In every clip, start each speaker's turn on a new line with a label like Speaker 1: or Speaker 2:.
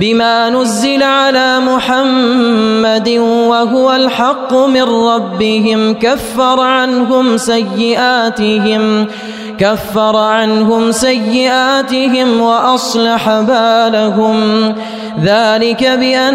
Speaker 1: بما نزل على محمد وهو الحق من ربهم كفر عنهم سيئاتهم كفر عنهم سيئاتهم وأصلح بالهم ذلك بأن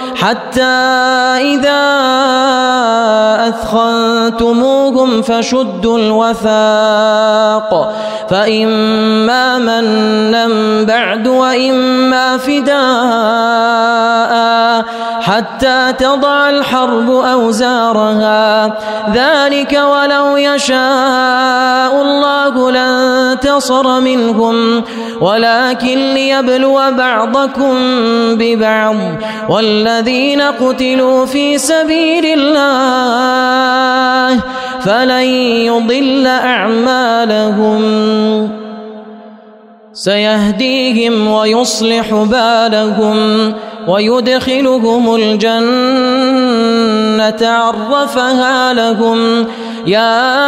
Speaker 1: حتى إذا أثخنتموهم فشدوا الوثاق فإما منا بعد وإما فداء حتى تضع الحرب أوزارها ذلك ولو يشاء الله لانتصر منهم ولكن ليبلو بعضكم ببعض والذي الذين قتلوا في سبيل الله فلن يضل أعمالهم سيهديهم ويصلح بالهم ويدخلهم الجنة عرفها لهم يا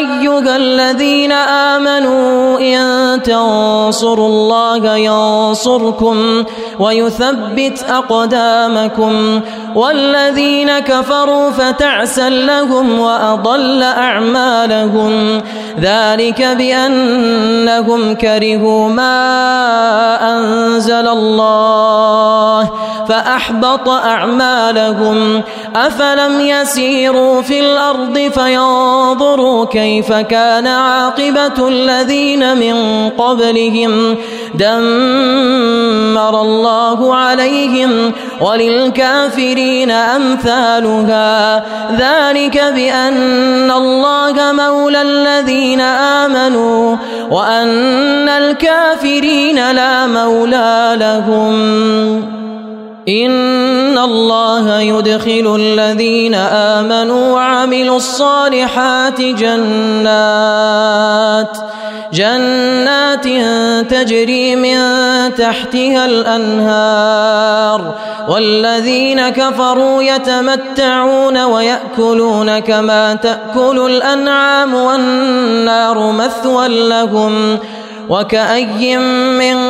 Speaker 1: أيها الذين آمنوا إن تنصروا الله ينصركم ويثبت أقدامكم والذين كفروا فتعسى لهم وأضل أعمالهم ذلك بأنهم كرهوا ما أنزل الله فأحبط أعمالهم أفلم يسيروا في الأرض فينظروا كيف كيف كان عاقبة الذين من قبلهم دمر الله عليهم وللكافرين أمثالها ذلك بأن الله مولى الذين آمنوا وأن الكافرين لا مولى لهم ان الله يدخل الذين امنوا وعملوا الصالحات جنات جنات تجري من تحتها الانهار والذين كفروا يتمتعون وياكلون كما تاكل الانعام والنار مثوى لهم وكأي من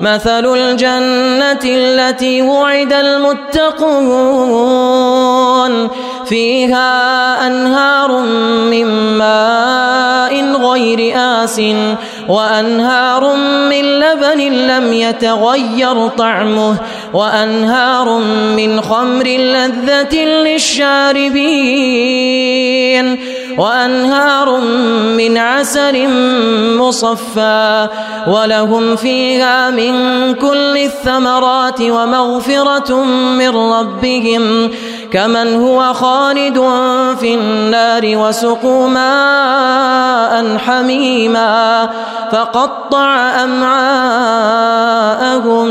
Speaker 1: مثل الجنة التي وعد المتقون فيها أنهار من ماء غير آس وأنهار من لبن لم يتغير طعمه وأنهار من خمر لذة للشاربين وأنهار من عسل مصفى ولهم فيها من كل الثمرات ومغفرة من ربهم كمن هو خالد في النار وسقوا ماء حميما فقطع أمعاءهم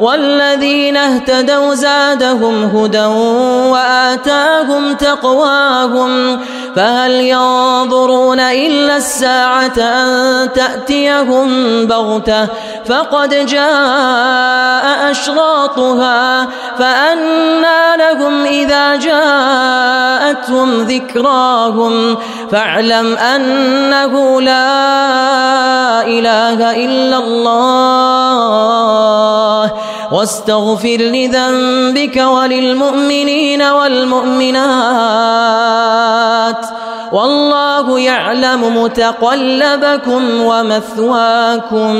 Speaker 1: والذين اهتدوا زادهم هدى وآتاهم تقواهم فهل ينظرون إلا الساعة أن تأتيهم بغتة فقد جاء أشراطها فأنى لهم إذا جاءتهم ذكراهم فاعلم أنه لا إله إلا الله واستغفر لذنبك وللمؤمنين والمؤمنات والله يعلم متقلبكم ومثواكم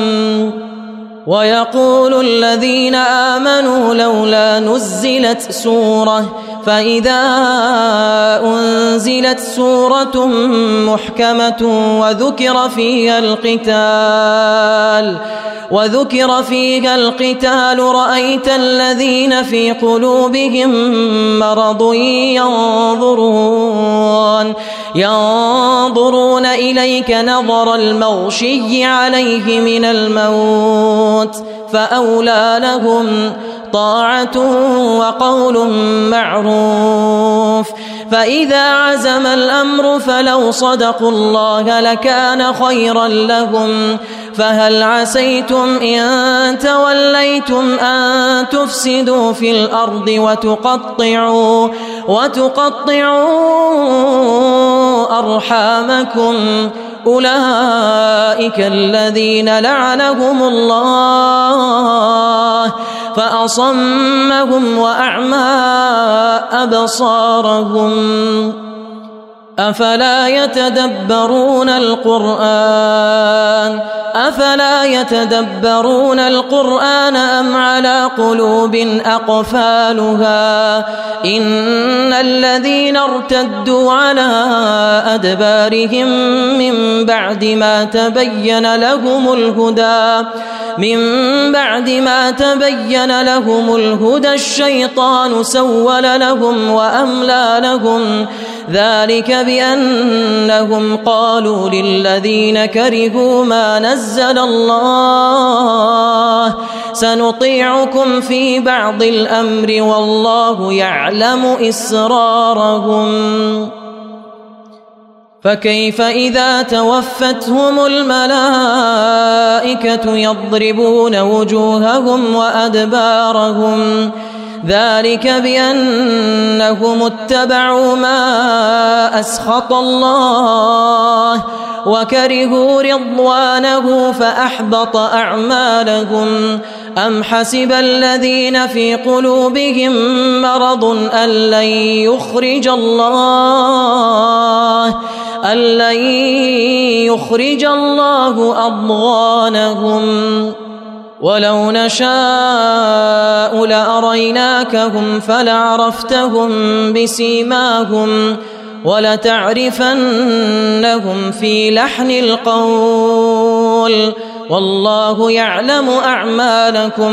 Speaker 1: ويقول الذين امنوا لولا نزلت سوره فاذا انزلت سوره محكمه وذكر فيها القتال وذكر فيها القتال رأيت الذين في قلوبهم مرض ينظرون ينظرون إليك نظر المغشي عليه من الموت فأولى لهم طاعة وقول معروف فإذا عزم الأمر فلو صدقوا الله لكان خيرا لهم فهل عسيتم إن توليتم أن تفسدوا في الأرض وتقطعوا وتقطعوا أرحامكم أولئك الذين لعنهم الله فأصمهم وأعمى أبصارهم افلا يتدبرون القران افلا يتدبرون القران ام على قلوب اقفالها ان الذين ارتدوا على ادبارهم من بعد ما تبين لهم الهدى من بعد ما تبين لهم الهدى الشيطان سول لهم وأملى لهم ذلك بأنهم قالوا للذين كرهوا ما نزل الله سنطيعكم في بعض الأمر والله يعلم إسرارهم فكيف اذا توفتهم الملائكه يضربون وجوههم وادبارهم ذلك بانهم اتبعوا ما اسخط الله وكرهوا رضوانه فاحبط اعمالهم ام حسب الذين في قلوبهم مرض ان لن يخرج الله أن لن يخرج الله أضغانهم ولو نشاء لأريناكهم فلعرفتهم بسيماهم ولتعرفنهم في لحن القول والله يعلم أعمالكم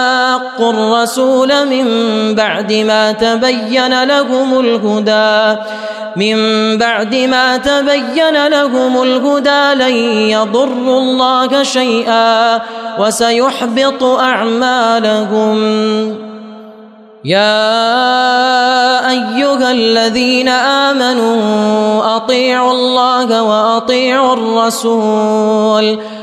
Speaker 1: واتقوا الرسول من بعد ما تبين لهم الهدى من بعد ما تبين لهم الهدى لن يضروا الله شيئا وسيحبط اعمالهم يا ايها الذين امنوا اطيعوا الله واطيعوا الرسول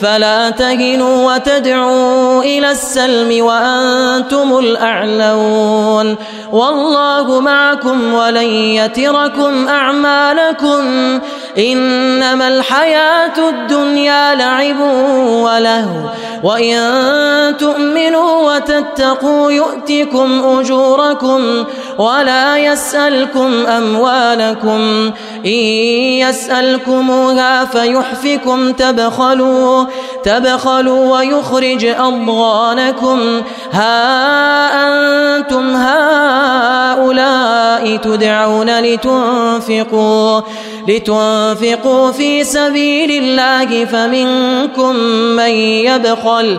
Speaker 1: فلا تهنوا وتدعوا إلى السلم وأنتم الأعلون والله معكم ولن يتركم أعمالكم إنما الحياة الدنيا لعب وله وإن تؤمنوا وتتقوا يؤتكم أجوركم ولا يسألكم أموالكم إن يسألكموها فيحفكم تبخلوا تبخلوا ويخرج أضغانكم ها أنتم هؤلاء تدعون لتنفقوا لتنفقوا في سبيل الله فمنكم من يبخل